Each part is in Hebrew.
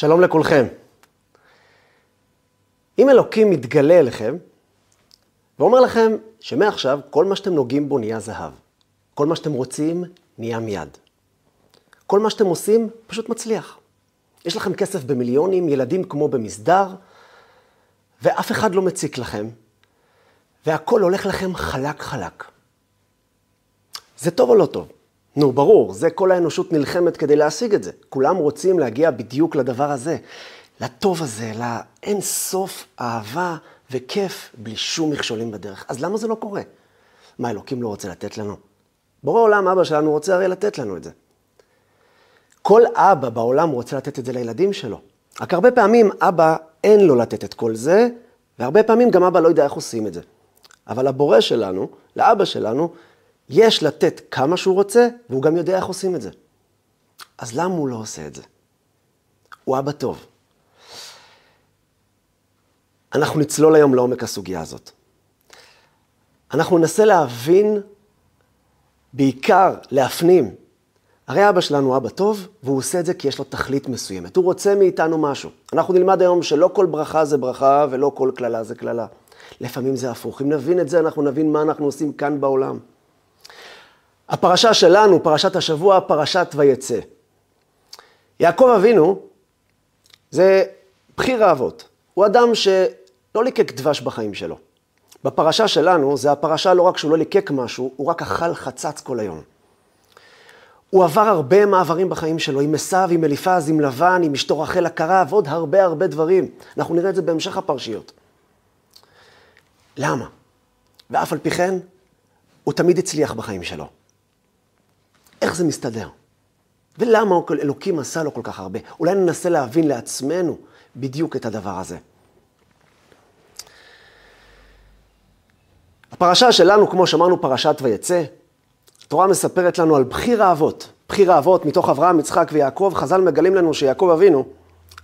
שלום לכולכם. אם אלוקים מתגלה אליכם ואומר לכם שמעכשיו כל מה שאתם נוגעים בו נהיה זהב, כל מה שאתם רוצים נהיה מיד. כל מה שאתם עושים פשוט מצליח. יש לכם כסף במיליונים, ילדים כמו במסדר, ואף אחד לא מציק לכם, והכל הולך לכם חלק חלק. זה טוב או לא טוב? נו, ברור, זה כל האנושות נלחמת כדי להשיג את זה. כולם רוצים להגיע בדיוק לדבר הזה, לטוב הזה, לאין סוף אהבה וכיף, בלי שום מכשולים בדרך. אז למה זה לא קורה? מה, אלוקים לא רוצה לתת לנו? בורא עולם, אבא שלנו, רוצה הרי לתת לנו את זה. כל אבא בעולם רוצה לתת את זה לילדים שלו. רק הרבה פעמים אבא אין לו לתת את כל זה, והרבה פעמים גם אבא לא יודע איך עושים את זה. אבל הבורא שלנו, לאבא שלנו, יש לתת כמה שהוא רוצה, והוא גם יודע איך עושים את זה. אז למה הוא לא עושה את זה? הוא אבא טוב. אנחנו נצלול היום לעומק הסוגיה הזאת. אנחנו ננסה להבין, בעיקר להפנים. הרי אבא שלנו אבא טוב, והוא עושה את זה כי יש לו תכלית מסוימת. הוא רוצה מאיתנו משהו. אנחנו נלמד היום שלא כל ברכה זה ברכה ולא כל קללה זה קללה. לפעמים זה הפוך. אם נבין את זה, אנחנו נבין מה אנחנו עושים כאן בעולם. הפרשה שלנו, פרשת השבוע, פרשת ויצא. יעקב אבינו זה בחיר האבות. הוא אדם שלא ליקק דבש בחיים שלו. בפרשה שלנו, זה הפרשה לא רק שהוא לא ליקק משהו, הוא רק אכל חצץ כל היום. הוא עבר הרבה מעברים בחיים שלו, עם עשיו, עם אליפז, עם לבן, עם אשתו רחל הקרה, ועוד הרבה הרבה דברים. אנחנו נראה את זה בהמשך הפרשיות. למה? ואף על פי כן, הוא תמיד הצליח בחיים שלו. איך זה מסתדר? ולמה אלוקים עשה לו כל כך הרבה? אולי ננסה להבין לעצמנו בדיוק את הדבר הזה. הפרשה שלנו, כמו שאמרנו, פרשת ויצא, התורה מספרת לנו על בחיר האבות. בחיר האבות מתוך אברהם, יצחק ויעקב. חז"ל מגלים לנו שיעקב אבינו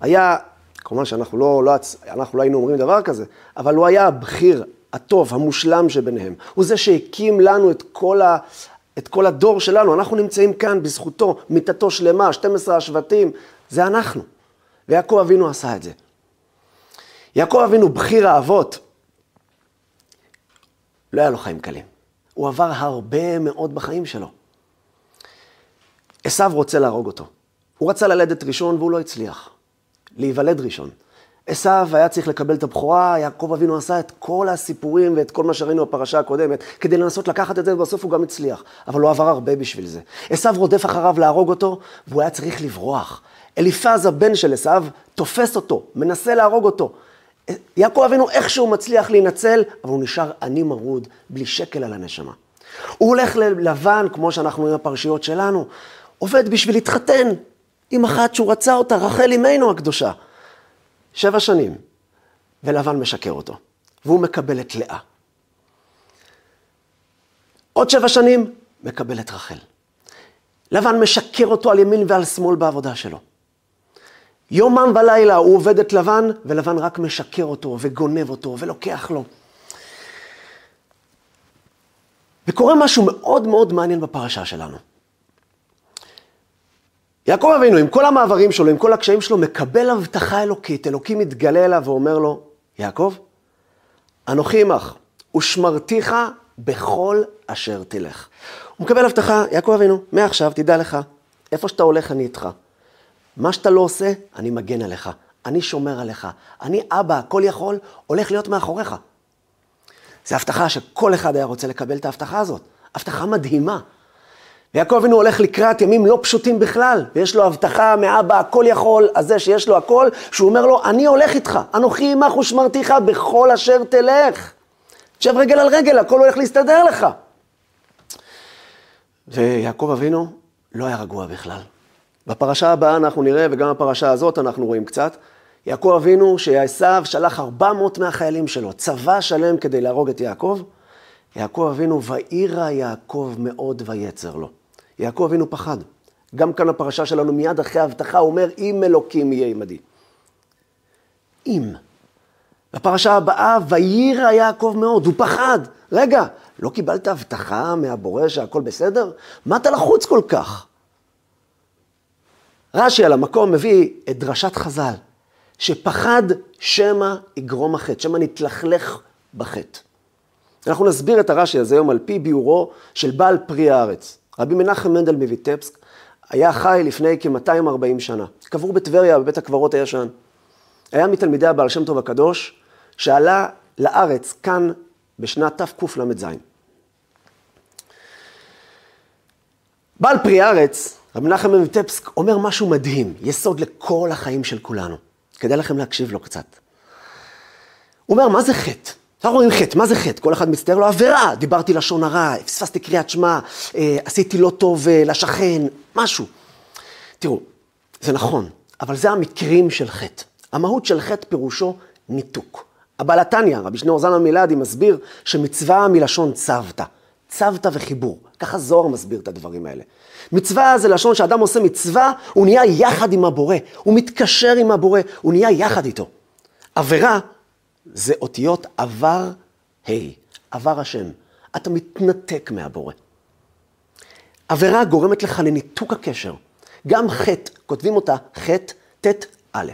היה, כמובן שאנחנו לא, לא, אנחנו לא היינו אומרים דבר כזה, אבל הוא היה הבחיר הטוב, המושלם שביניהם. הוא זה שהקים לנו את כל. את כל הדור שלנו, אנחנו נמצאים כאן בזכותו, מיתתו שלמה, 12 השבטים, זה אנחנו. ויעקב אבינו עשה את זה. יעקב אבינו, בחיר האבות, לא היה לו חיים קלים. הוא עבר הרבה מאוד בחיים שלו. עשו רוצה להרוג אותו. הוא רצה ללדת ראשון והוא לא הצליח. להיוולד ראשון. עשו היה צריך לקבל את הבכורה, יעקב אבינו עשה את כל הסיפורים ואת כל מה שראינו בפרשה הקודמת, כדי לנסות לקחת את זה, ובסוף הוא גם הצליח. אבל הוא עבר הרבה בשביל זה. עשו רודף אחריו להרוג אותו, והוא היה צריך לברוח. אליפז, הבן של עשו, תופס אותו, מנסה להרוג אותו. יעקב אבינו איכשהו מצליח להינצל, אבל הוא נשאר עני מרוד, בלי שקל על הנשמה. הוא הולך ללבן, כמו שאנחנו רואים בפרשיות שלנו, עובד בשביל להתחתן עם אחת שהוא רצה אותה, רחל אמנו הקדושה. שבע שנים, ולבן משקר אותו, והוא מקבל את לאה. עוד שבע שנים, מקבל את רחל. לבן משקר אותו על ימין ועל שמאל בעבודה שלו. יומם ולילה הוא עובד את לבן, ולבן רק משקר אותו וגונב אותו ולוקח לו. וקורה משהו מאוד מאוד מעניין בפרשה שלנו. יעקב אבינו, עם כל המעברים שלו, עם כל הקשיים שלו, מקבל הבטחה אלוקית. אלוקים מתגלה אליו ואומר לו, יעקב, אנוכי עמך, ושמרתיך בכל אשר תלך. הוא מקבל הבטחה, יעקב אבינו, מעכשיו, תדע לך, איפה שאתה הולך, אני איתך. מה שאתה לא עושה, אני מגן עליך. אני שומר עליך. אני אבא, הכל יכול, הולך להיות מאחוריך. זו הבטחה שכל אחד היה רוצה לקבל את ההבטחה הזאת. הבטחה מדהימה. ויעקב אבינו הולך לקראת ימים לא פשוטים בכלל, ויש לו הבטחה מאבא הכל יכול, הזה שיש לו הכל, שהוא אומר לו, אני הולך איתך, אנוכי עמך ושמרתיך בכל אשר תלך. תשב רגל על רגל, הכל הולך להסתדר לך. ויעקב אבינו לא היה רגוע בכלל. בפרשה הבאה אנחנו נראה, וגם בפרשה הזאת אנחנו רואים קצת, יעקב אבינו, שעשו שלח 400 מהחיילים שלו, צבא שלם כדי להרוג את יעקב, יעקב אבינו, ואירא יעקב מאוד ויצר לו. יעקב אבינו פחד. גם כאן הפרשה שלנו, מיד אחרי ההבטחה, אומר, אם אלוקים יהיה עמדי. אם. בפרשה הבאה, ויירא יעקב מאוד, הוא פחד. רגע, לא קיבלת הבטחה מהבורא שהכל בסדר? מה אתה לחוץ כל כך? רש"י על המקום מביא את דרשת חז"ל, שפחד שמא יגרום החטא, שמא נתלכלך בחטא. אנחנו נסביר את הרש"י הזה היום על פי ביאורו של בעל פרי הארץ. רבי מנחם מנדל מויטפסק היה חי לפני כ-240 שנה. קבור בטבריה, בבית הקברות הישן. היה מתלמידי הבעל שם טוב הקדוש, שעלה לארץ כאן בשנת תקל"ז. בעל פרי הארץ, רבי מנחם מויטפסק, אומר משהו מדהים, יסוד לכל החיים של כולנו. כדאי לכם להקשיב לו קצת. הוא אומר, מה זה חטא? אנחנו רואים חטא, מה זה חטא? כל אחד מצטער לו עבירה, דיברתי לשון הרע, פספסתי קריאת שמע, אה, עשיתי לא טוב אה, לשכן, משהו. תראו, זה נכון, אבל זה המקרים של חטא. המהות של חטא פירושו ניתוק. הבעל התניא, רבי שניאור זלמן מילדי, מסביר שמצווה מלשון צוותא. צוותא וחיבור. ככה זוהר מסביר את הדברים האלה. מצווה זה לשון שאדם עושה מצווה, הוא נהיה יחד עם הבורא. הוא מתקשר עם הבורא, הוא נהיה יחד איתו. עבירה זה אותיות עבר ה', עבר השם. אתה מתנתק מהבורא. עבירה גורמת לך לניתוק הקשר. גם חטא, כותבים אותה חטא, ט', א'.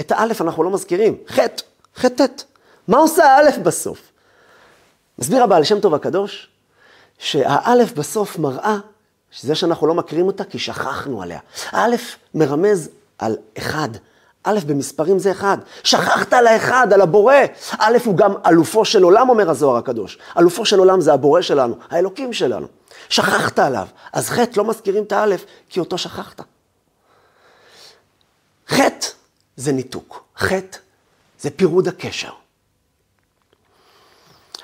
את האלף אנחנו לא מזכירים, חטא, חטא, ט'. מה עושה האלף בסוף? מסביר הבעל שם טוב הקדוש, שהאלף בסוף מראה שזה שאנחנו לא מכירים אותה כי שכחנו עליה. האלף מרמז על אחד, א' במספרים זה אחד. שכחת על האחד, על הבורא. א' הוא גם אלופו של עולם, אומר הזוהר הקדוש. אלופו של עולם זה הבורא שלנו, האלוקים שלנו. שכחת עליו. אז חטא, לא מזכירים את האלף, כי אותו שכחת. חטא זה ניתוק. חטא זה פירוד הקשר.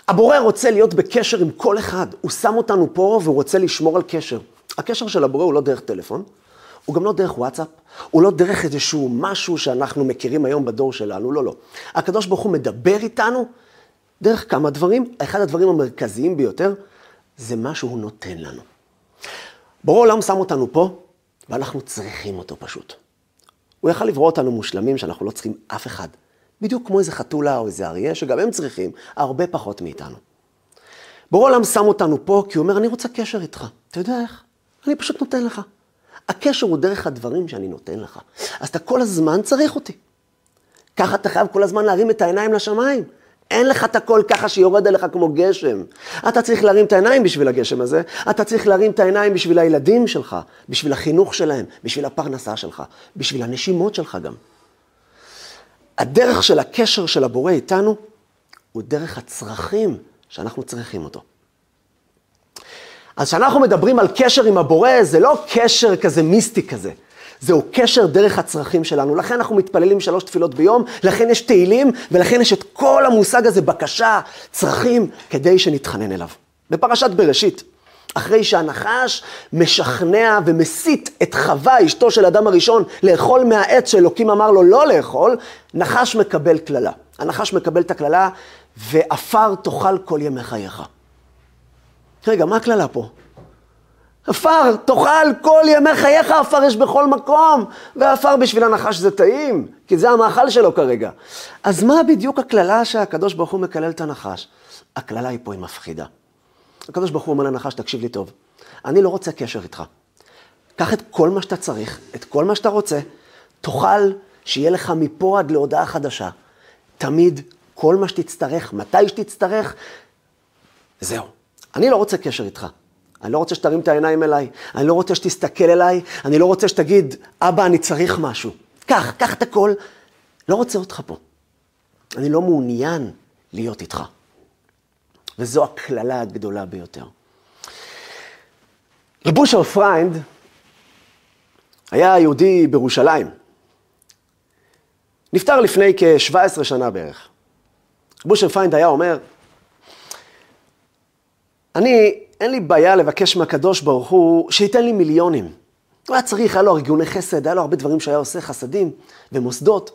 הבורא רוצה להיות בקשר עם כל אחד. הוא שם אותנו פה והוא רוצה לשמור על קשר. הקשר של הבורא הוא לא דרך טלפון, הוא גם לא דרך וואטסאפ, הוא לא דרך איזשהו משהו שאנחנו מכירים היום בדור שלנו, לא, לא. הקדוש ברוך הוא מדבר איתנו דרך כמה דברים. אחד הדברים המרכזיים ביותר זה מה שהוא נותן לנו. בורא עולם שם אותנו פה, ואנחנו צריכים אותו פשוט. הוא יכל לברוא אותנו מושלמים שאנחנו לא צריכים אף אחד. בדיוק כמו איזה חתולה או איזה אריה, שגם הם צריכים הרבה פחות מאיתנו. בורא עולם שם אותנו פה כי הוא אומר, אני רוצה קשר איתך. אתה יודע איך? אני פשוט נותן לך. הקשר הוא דרך הדברים שאני נותן לך. אז אתה כל הזמן צריך אותי. ככה אתה חייב כל הזמן להרים את העיניים לשמיים. אין לך את הכל ככה שיורד עליך כמו גשם. אתה צריך להרים את העיניים בשביל הגשם הזה, אתה צריך להרים את העיניים בשביל הילדים שלך, בשביל החינוך שלהם, בשביל הפרנסה שלך, בשביל הנשימות שלך גם. הדרך של הקשר של הבורא איתנו הוא דרך הצרכים שאנחנו צריכים אותו. אז כשאנחנו מדברים על קשר עם הבורא, זה לא קשר כזה מיסטי כזה. זהו קשר דרך הצרכים שלנו. לכן אנחנו מתפללים שלוש תפילות ביום, לכן יש תהילים, ולכן יש את כל המושג הזה, בקשה, צרכים, כדי שנתחנן אליו. בפרשת בראשית, אחרי שהנחש משכנע ומסית את חווה, אשתו של אדם הראשון, לאכול מהעץ שאלוקים אמר לו לא לאכול, נחש מקבל קללה. הנחש מקבל את הקללה, ועפר תאכל כל ימי חייך. רגע, מה הקללה פה? עפר, תאכל כל ימי חייך, עפר יש בכל מקום, ועפר בשביל הנחש זה טעים, כי זה המאכל שלו כרגע. אז מה בדיוק הקללה שהקדוש ברוך הוא מקלל את הנחש? הקללה היא פה היא מפחידה. הקדוש ברוך הוא אומר לנחש, תקשיב לי טוב, אני לא רוצה קשר איתך. קח את כל מה שאתה צריך, את כל מה שאתה רוצה, תאכל, שיהיה לך מפה עד להודעה חדשה. תמיד, כל מה שתצטרך, מתי שתצטרך, זהו. אני לא רוצה קשר איתך. אני לא רוצה שתרים את העיניים אליי, אני לא רוצה שתסתכל אליי, אני לא רוצה שתגיד, אבא, אני צריך משהו. קח, קח את הכל, לא רוצה אותך פה. אני לא מעוניין להיות איתך. וזו הקללה הגדולה ביותר. רב אושר פריינד היה יהודי בירושלים. נפטר לפני כ-17 שנה בערך. רב אושר פריינד היה אומר, אני, אין לי בעיה לבקש מהקדוש ברוך הוא שייתן לי מיליונים. הוא היה צריך, היה לו ארגוני חסד, היה לו הרבה דברים שהיה עושה, חסדים ומוסדות.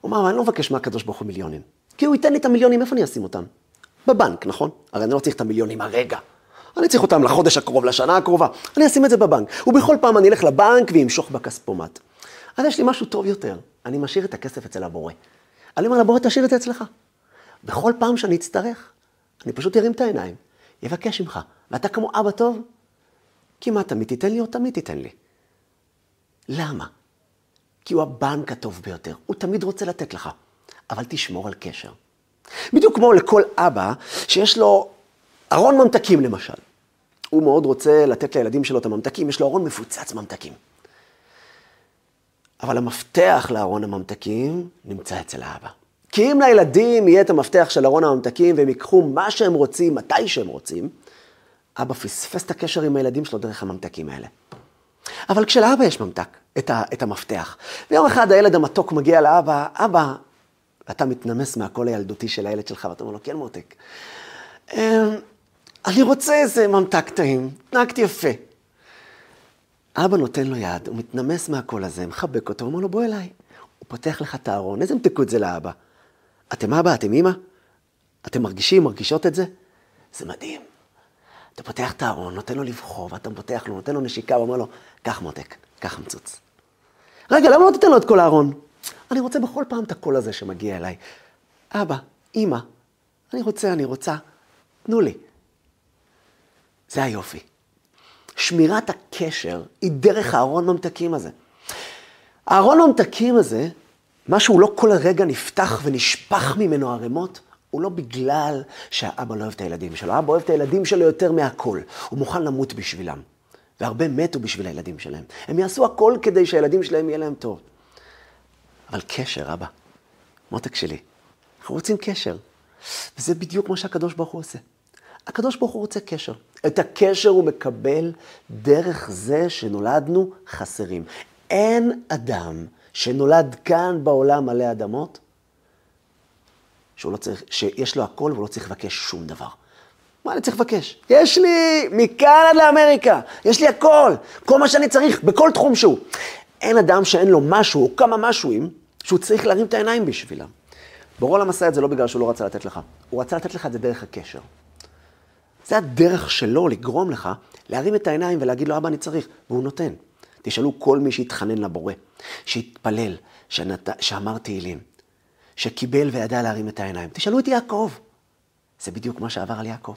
הוא אמר, אני לא מבקש מהקדוש ברוך הוא מיליונים. כי הוא ייתן לי את המיליונים, איפה אני אשים אותם? בבנק, נכון? הרי אני לא צריך את המיליונים הרגע. אני צריך אותם לחודש הקרוב, לשנה הקרובה. אני אשים את זה בבנק. ובכל פעם אני אלך לבנק ואמשוך בכספומט. אז יש לי משהו טוב יותר. אני משאיר את הכסף אצל הבורא. אני אומר לבורא, תשאיר את זה אצלך. בכל פעם שאני אצטרך, אני פשוט ארים את העיניים, יבקש ממך. ואתה כמו אבא טוב, כמעט תמיד תיתן לי או תמיד תיתן לי. למה? כי הוא הבנק הטוב ביותר, הוא תמיד רוצה לתת לך, אבל תשמור על קשר. בדיוק כמו לכל אבא שיש לו ארון ממתקים למשל. הוא מאוד רוצה לתת לילדים שלו את הממתקים, יש לו ארון מפוצץ ממתקים. אבל המפתח לארון הממתקים נמצא אצל האבא. כי אם לילדים יהיה את המפתח של ארון הממתקים והם ייקחו מה שהם רוצים, מתי שהם רוצים, אבא פספס את הקשר עם הילדים שלו דרך הממתקים האלה. אבל כשלאבא יש ממתק, את, ה, את המפתח, ויום אחד הילד המתוק מגיע לאבא, אבא, ואתה מתנמס מהקול הילדותי של הילד שלך, ואתה אומר לו, כן מותק, אמ, אני רוצה איזה ממתק טעים, נהגתי יפה. אבא נותן לו יד, הוא מתנמס מהקול הזה, מחבק אותו, אומר לו, בוא אליי. הוא פותח לך את הארון, איזה מתקות זה לאבא. אתם אבא, אתם אימא? אתם מרגישים, מרגישות את זה? זה מדהים. אתה פותח את הארון, נותן לו לבחור, ואתה פותח לו, נותן לו נשיקה, ואומר לו, קח מותק, קח מצוץ. רגע, למה לא תיתן לו את כל הארון? אני רוצה בכל פעם את הקול הזה שמגיע אליי. אבא, אימא, אני רוצה, אני רוצה, תנו לי. זה היופי. שמירת הקשר היא דרך הארון ממתקים הזה. הארון ממתקים הזה, מה שהוא לא כל הרגע נפתח ונשפך ממנו ערימות, הוא לא בגלל שהאבא לא אוהב את הילדים שלו. האבא אוהב את הילדים שלו יותר מהכל. הוא מוכן למות בשבילם. והרבה מתו בשביל הילדים שלהם. הם יעשו הכל כדי שהילדים שלהם יהיה להם טוב. אבל קשר, אבא, מותק שלי, אנחנו רוצים קשר. וזה בדיוק מה שהקדוש ברוך הוא עושה. הקדוש ברוך הוא רוצה קשר. את הקשר הוא מקבל דרך זה שנולדנו חסרים. אין אדם שנולד כאן בעולם מלא אדמות, שהוא לא צריך, שיש לו הכל והוא לא צריך לבקש שום דבר. מה אני צריך לבקש? יש לי מכאן עד לאמריקה, יש לי הכל, כל מה שאני צריך, בכל תחום שהוא. אין אדם שאין לו משהו או כמה משהוים שהוא צריך להרים את העיניים בשבילם. ברולם עשה את זה לא בגלל שהוא לא רצה לתת לך, הוא רצה לתת לך את זה דרך הקשר. זה הדרך שלו לגרום לך להרים את העיניים ולהגיד לו, אבא, אני צריך, והוא נותן. תשאלו כל מי שהתחנן לבורא, שהתפלל, שנת... שאמר תהילים, שקיבל וידע להרים את העיניים. תשאלו את יעקב. זה בדיוק מה שעבר על יעקב.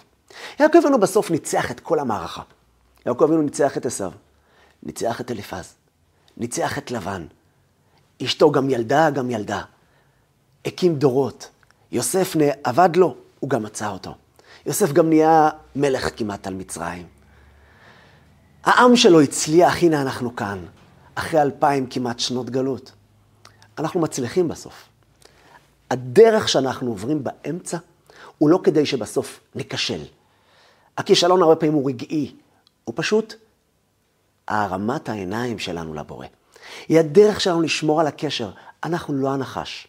יעקב אבינו בסוף ניצח את כל המערכה. יעקב אבינו ניצח את עשיו, ניצח את אליפז, ניצח את לבן. אשתו גם ילדה, גם ילדה. הקים דורות. יוסף עבד לו, הוא גם מצא אותו. יוסף גם נהיה מלך כמעט על מצרים. העם שלו הצליח, הנה אנחנו כאן, אחרי אלפיים כמעט שנות גלות. אנחנו מצליחים בסוף. הדרך שאנחנו עוברים באמצע, הוא לא כדי שבסוף ניכשל. הכישלון הרבה פעמים הוא רגעי, הוא פשוט הרמת העיניים שלנו לבורא. היא הדרך שלנו לשמור על הקשר, אנחנו לא הנחש.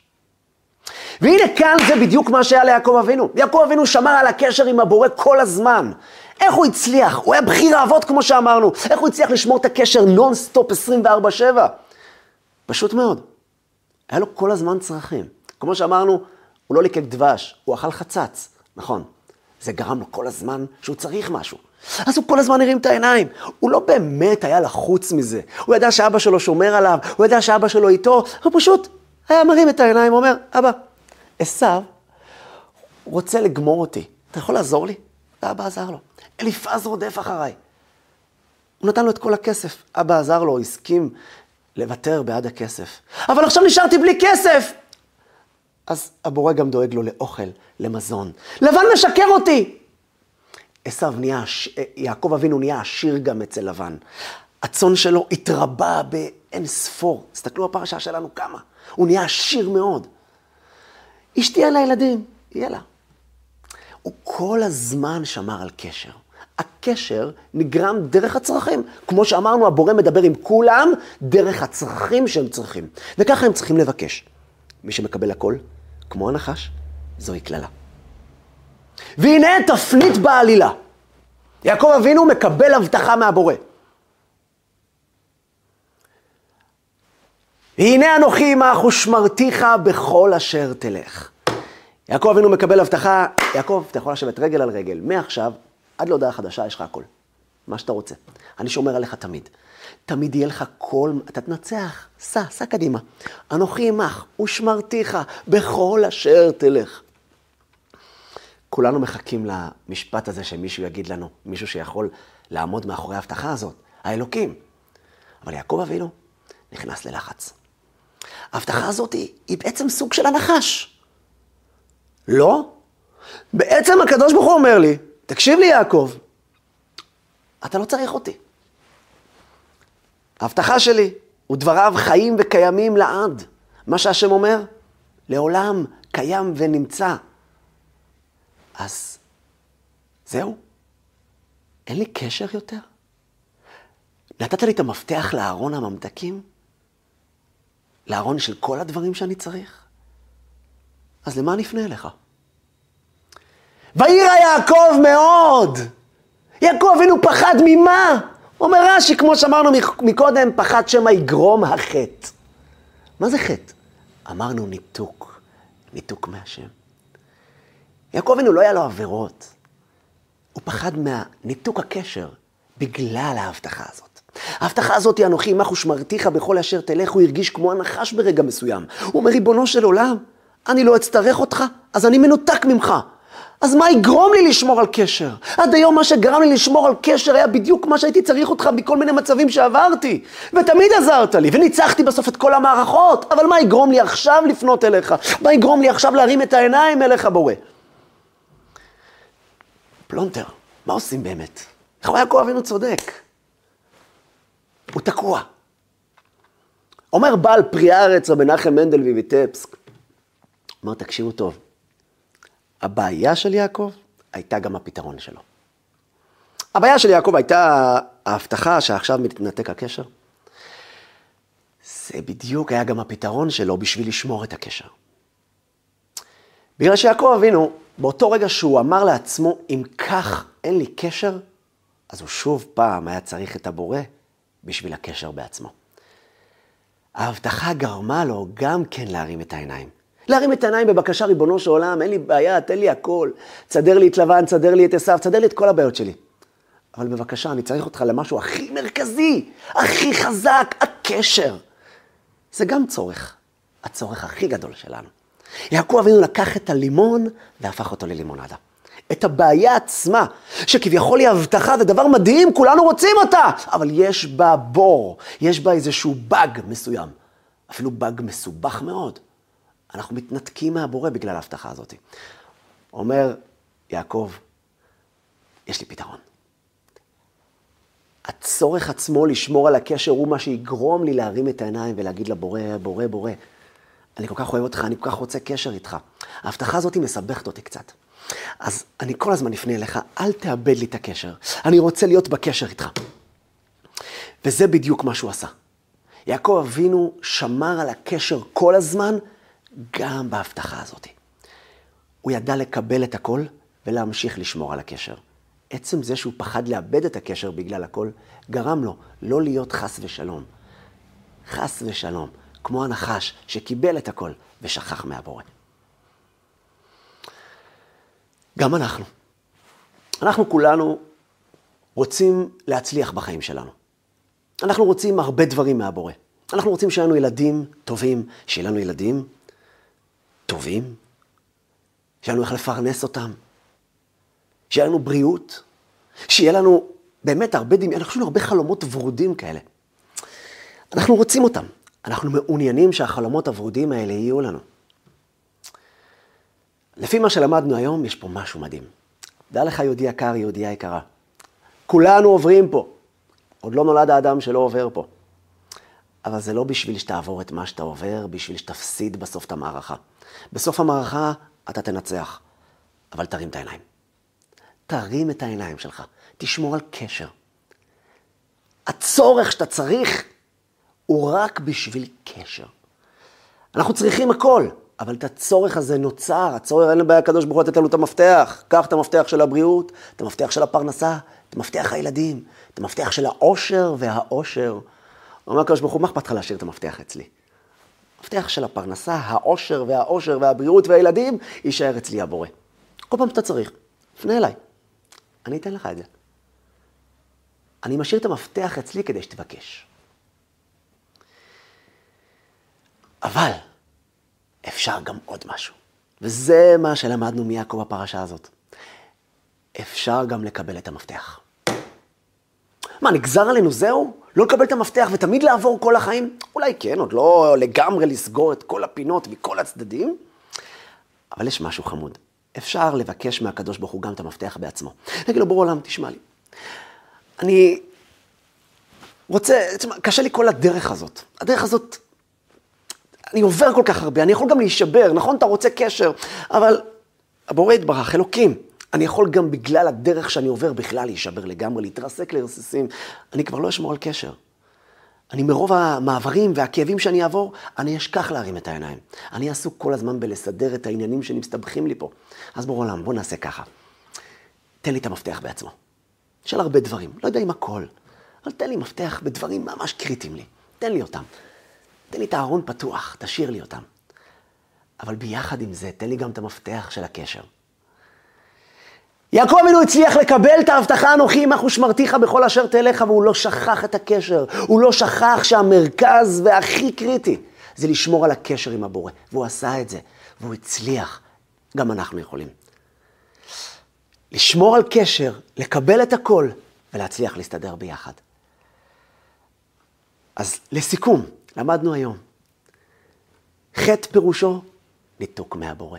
והנה כאן זה בדיוק מה שהיה ליעקב אבינו. יעקב אבינו שמר על הקשר עם הבורא כל הזמן. איך הוא הצליח? הוא היה בחיר האבות כמו שאמרנו. איך הוא הצליח לשמור את הקשר נונסטופ 24-7? פשוט מאוד. היה לו כל הזמן צרכים. כמו שאמרנו, הוא לא ליקק דבש, הוא אכל חצץ. נכון. זה גרם לו כל הזמן שהוא צריך משהו. אז הוא כל הזמן הרים את העיניים. הוא לא באמת היה לחוץ מזה. הוא ידע שאבא שלו שומר עליו, הוא ידע שאבא שלו איתו, הוא פשוט היה מרים את העיניים, אומר, אבא, עשו רוצה לגמור אותי, אתה יכול לעזור לי? ואבא עזר לו. אליפז רודף אחריי. הוא נתן לו את כל הכסף. אבא עזר לו, הסכים לוותר בעד הכסף. אבל עכשיו נשארתי בלי כסף! אז הבורא גם דואג לו לאוכל, למזון. לבן משקר אותי! עשו נהיה, יעקב אבינו נהיה עשיר גם אצל לבן. הצאן שלו התרבה באין ספור. תסתכלו בפרשה שלנו כמה. הוא נהיה עשיר מאוד. אשתי אין לה ילדים, יהיה לה. הוא כל הזמן שמר על קשר. הקשר נגרם דרך הצרכים. כמו שאמרנו, הבורא מדבר עם כולם דרך הצרכים שהם צריכים. וככה הם צריכים לבקש. מי שמקבל הכל, כמו הנחש, זוהי קללה. והנה תפנית בעלילה. יעקב אבינו מקבל הבטחה מהבורא. והנה אנוכי עמך ושמרתיך בכל אשר תלך. יעקב אבינו מקבל הבטחה, יעקב, אתה יכול לשבת רגל על רגל. מעכשיו, עד להודעה חדשה, יש לך הכל. מה שאתה רוצה. אני שומר עליך תמיד. תמיד יהיה לך כל... אתה תנצח, סע, סע קדימה. אנוכי עמך ושמרתיך בכל אשר תלך. כולנו מחכים למשפט הזה שמישהו יגיד לנו, מישהו שיכול לעמוד מאחורי ההבטחה הזאת, האלוקים. אבל יעקב אבינו, נכנס ללחץ. ההבטחה הזאת היא, היא בעצם סוג של הנחש. לא? בעצם הקדוש ברוך הוא אומר לי, תקשיב לי יעקב, אתה לא צריך אותי. ההבטחה שלי ודבריו חיים וקיימים לעד. מה שהשם אומר, לעולם קיים ונמצא. אז זהו, אין לי קשר יותר? נתת לי את המפתח לארון הממתקים? לארון של כל הדברים שאני צריך? אז למה נפנה אליך? ויירא יעקב מאוד! יעקב אבינו פחד ממה? אומר רש"י, כמו שאמרנו מקודם, פחד שמא יגרום החטא. מה זה חטא? אמרנו ניתוק, ניתוק מהשם. יעקב אבינו לא היה לו עבירות. הוא פחד מהניתוק הקשר בגלל ההבטחה הזאת. ההבטחה הזאת, אנוכי עמך ושמרתיך בכל אשר תלך, הוא הרגיש כמו הנחש ברגע מסוים. הוא אומר, ריבונו של עולם, אני לא אצטרך אותך, אז אני מנותק ממך. אז מה יגרום לי לשמור על קשר? עד היום מה שגרם לי לשמור על קשר היה בדיוק מה שהייתי צריך אותך בכל מיני מצבים שעברתי. ותמיד עזרת לי, וניצחתי בסוף את כל המערכות. אבל מה יגרום לי עכשיו לפנות אליך? מה יגרום לי עכשיו להרים את העיניים אליך, בורא? פלונטר, מה עושים באמת? איך הוא היה כה אבינו צודק? הוא תקוע. אומר בעל פרי הארץ, רבי נחם מנדל ויביטפסק, אומר, תקשיבו טוב, הבעיה של יעקב הייתה גם הפתרון שלו. הבעיה של יעקב הייתה ההבטחה שעכשיו מתנתק הקשר. זה בדיוק היה גם הפתרון שלו בשביל לשמור את הקשר. בגלל שיעקב אבינו, באותו רגע שהוא אמר לעצמו, אם כך אין לי קשר, אז הוא שוב פעם היה צריך את הבורא בשביל הקשר בעצמו. ההבטחה גרמה לו גם כן להרים את העיניים. להרים את העיניים בבקשה, ריבונו של עולם, אין לי בעיה, תן לי הכל. תסדר לי את לבן, תסדר לי את עשיו, תסדר לי את כל הבעיות שלי. אבל בבקשה, אני צריך אותך למשהו הכי מרכזי, הכי חזק, הקשר. זה גם צורך, הצורך הכי גדול שלנו. יעקב אבינו לקח את הלימון והפך אותו ללימונדה. את הבעיה עצמה, שכביכול היא הבטחה, זה דבר מדהים, כולנו רוצים אותה, אבל יש בה בור, יש בה איזשהו באג מסוים, אפילו באג מסובך מאוד. אנחנו מתנתקים מהבורא בגלל ההבטחה הזאת. אומר יעקב, יש לי פתרון. הצורך עצמו לשמור על הקשר הוא מה שיגרום לי להרים את העיניים ולהגיד לבורא, בורא, בורא, אני כל כך אוהב אותך, אני כל כך רוצה קשר איתך. ההבטחה הזאת מסבכת אותי קצת. אז אני כל הזמן אפנה אליך, אל תאבד לי את הקשר. אני רוצה להיות בקשר איתך. וזה בדיוק מה שהוא עשה. יעקב אבינו שמר על הקשר כל הזמן, גם בהבטחה הזאת. הוא ידע לקבל את הכל ולהמשיך לשמור על הקשר. עצם זה שהוא פחד לאבד את הקשר בגלל הכל, גרם לו לא להיות חס ושלום. חס ושלום, כמו הנחש שקיבל את הכל ושכח מהבורא. גם אנחנו. אנחנו כולנו רוצים להצליח בחיים שלנו. אנחנו רוצים הרבה דברים מהבורא. אנחנו רוצים שיהיה לנו ילדים טובים, שיהיה לנו ילדים טובים, שיהיה לנו איך לפרנס אותם, שיהיה לנו בריאות, שיהיה לנו באמת הרבה דמיון, אנחנו הרבה חלומות ורודים כאלה. אנחנו רוצים אותם, אנחנו מעוניינים שהחלומות הוורודים האלה יהיו לנו. לפי מה שלמדנו היום, יש פה משהו מדהים. דע לך, יהודי יקר, יהודייה יקרה. כולנו עוברים פה. עוד לא נולד האדם שלא עובר פה. אבל זה לא בשביל שתעבור את מה שאתה עובר, בשביל שתפסיד בסוף את המערכה. בסוף המערכה אתה תנצח, אבל תרים את העיניים. תרים את העיניים שלך, תשמור על קשר. הצורך שאתה צריך הוא רק בשביל קשר. אנחנו צריכים הכל, אבל את הצורך הזה נוצר, הצורך, אין לבעיה הקדוש ברוך הוא לתת לנו את המפתח. קח את המפתח של הבריאות, את המפתח של הפרנסה, את מפתח הילדים, את המפתח של העושר והעושר. אומר הקדוש ברוך הוא, מה אכפת לך להשאיר את המפתח אצלי? המפתח של הפרנסה, העושר והעושר והבריאות והילדים, יישאר אצלי הבורא. כל פעם שאתה צריך, פנה אליי, אני אתן לך את זה. אני משאיר את המפתח אצלי כדי שתבקש. אבל אפשר גם עוד משהו, וזה מה שלמדנו מיעקב בפרשה הזאת. אפשר גם לקבל את המפתח. מה, נגזר עלינו זהו? לא לקבל את המפתח ותמיד לעבור כל החיים? אולי כן, עוד לא לגמרי לסגור את כל הפינות מכל הצדדים, אבל יש משהו חמוד. אפשר לבקש מהקדוש ברוך הוא גם את המפתח בעצמו. נגיד לו, בורא עולם, תשמע לי. אני רוצה, קשה לי כל הדרך הזאת. הדרך הזאת, אני עובר כל כך הרבה, אני יכול גם להישבר, נכון? אתה רוצה קשר, אבל הבורא יתברך, אלוקים, אני יכול גם בגלל הדרך שאני עובר בכלל להישבר לגמרי, להתרסק לרסיסים. אני כבר לא אשמור על קשר. אני מרוב המעברים והכאבים שאני אעבור, אני אשכח להרים את העיניים. אני עסוק כל הזמן בלסדר את העניינים שמסתבכים לי פה. אז בוא עולם, בוא נעשה ככה. תן לי את המפתח בעצמו. של הרבה דברים, לא יודע אם הכל, אבל תן לי מפתח בדברים ממש קריטיים לי. תן לי אותם. תן לי את הארון פתוח, תשאיר לי אותם. אבל ביחד עם זה, תן לי גם את המפתח של הקשר. יעקב אבינו הצליח לקבל את ההבטחה אנוכי עמך ושמרתיך בכל אשר תלך, והוא לא שכח את הקשר. הוא לא שכח שהמרכז והכי קריטי זה לשמור על הקשר עם הבורא. והוא עשה את זה, והוא הצליח. גם אנחנו יכולים. לשמור על קשר, לקבל את הכל, ולהצליח להסתדר ביחד. אז לסיכום, למדנו היום. חטא פירושו ניתוק מהבורא.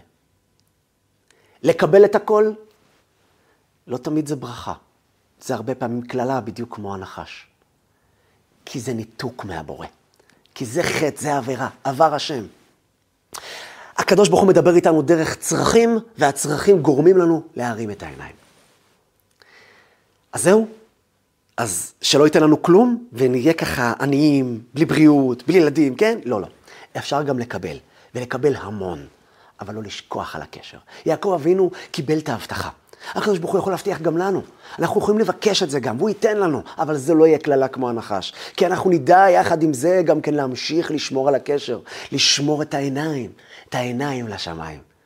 לקבל את הכל לא תמיד זה ברכה. זה הרבה פעמים קללה, בדיוק כמו הנחש. כי זה ניתוק מהבורא. כי זה חטא, זה עבירה, עבר השם. הקדוש ברוך הוא מדבר איתנו דרך צרכים, והצרכים גורמים לנו להרים את העיניים. אז זהו. אז שלא ייתן לנו כלום, ונהיה ככה עניים, בלי בריאות, בלי ילדים, כן? לא, לא. אפשר גם לקבל, ולקבל המון, אבל לא לשכוח על הקשר. יעקב אבינו קיבל את ההבטחה. הקדוש ברוך הוא יכול להבטיח גם לנו. אנחנו יכולים לבקש את זה גם, והוא ייתן לנו, אבל זה לא יהיה קללה כמו הנחש. כי אנחנו נדע יחד עם זה גם כן להמשיך לשמור על הקשר, לשמור את העיניים, את העיניים לשמיים.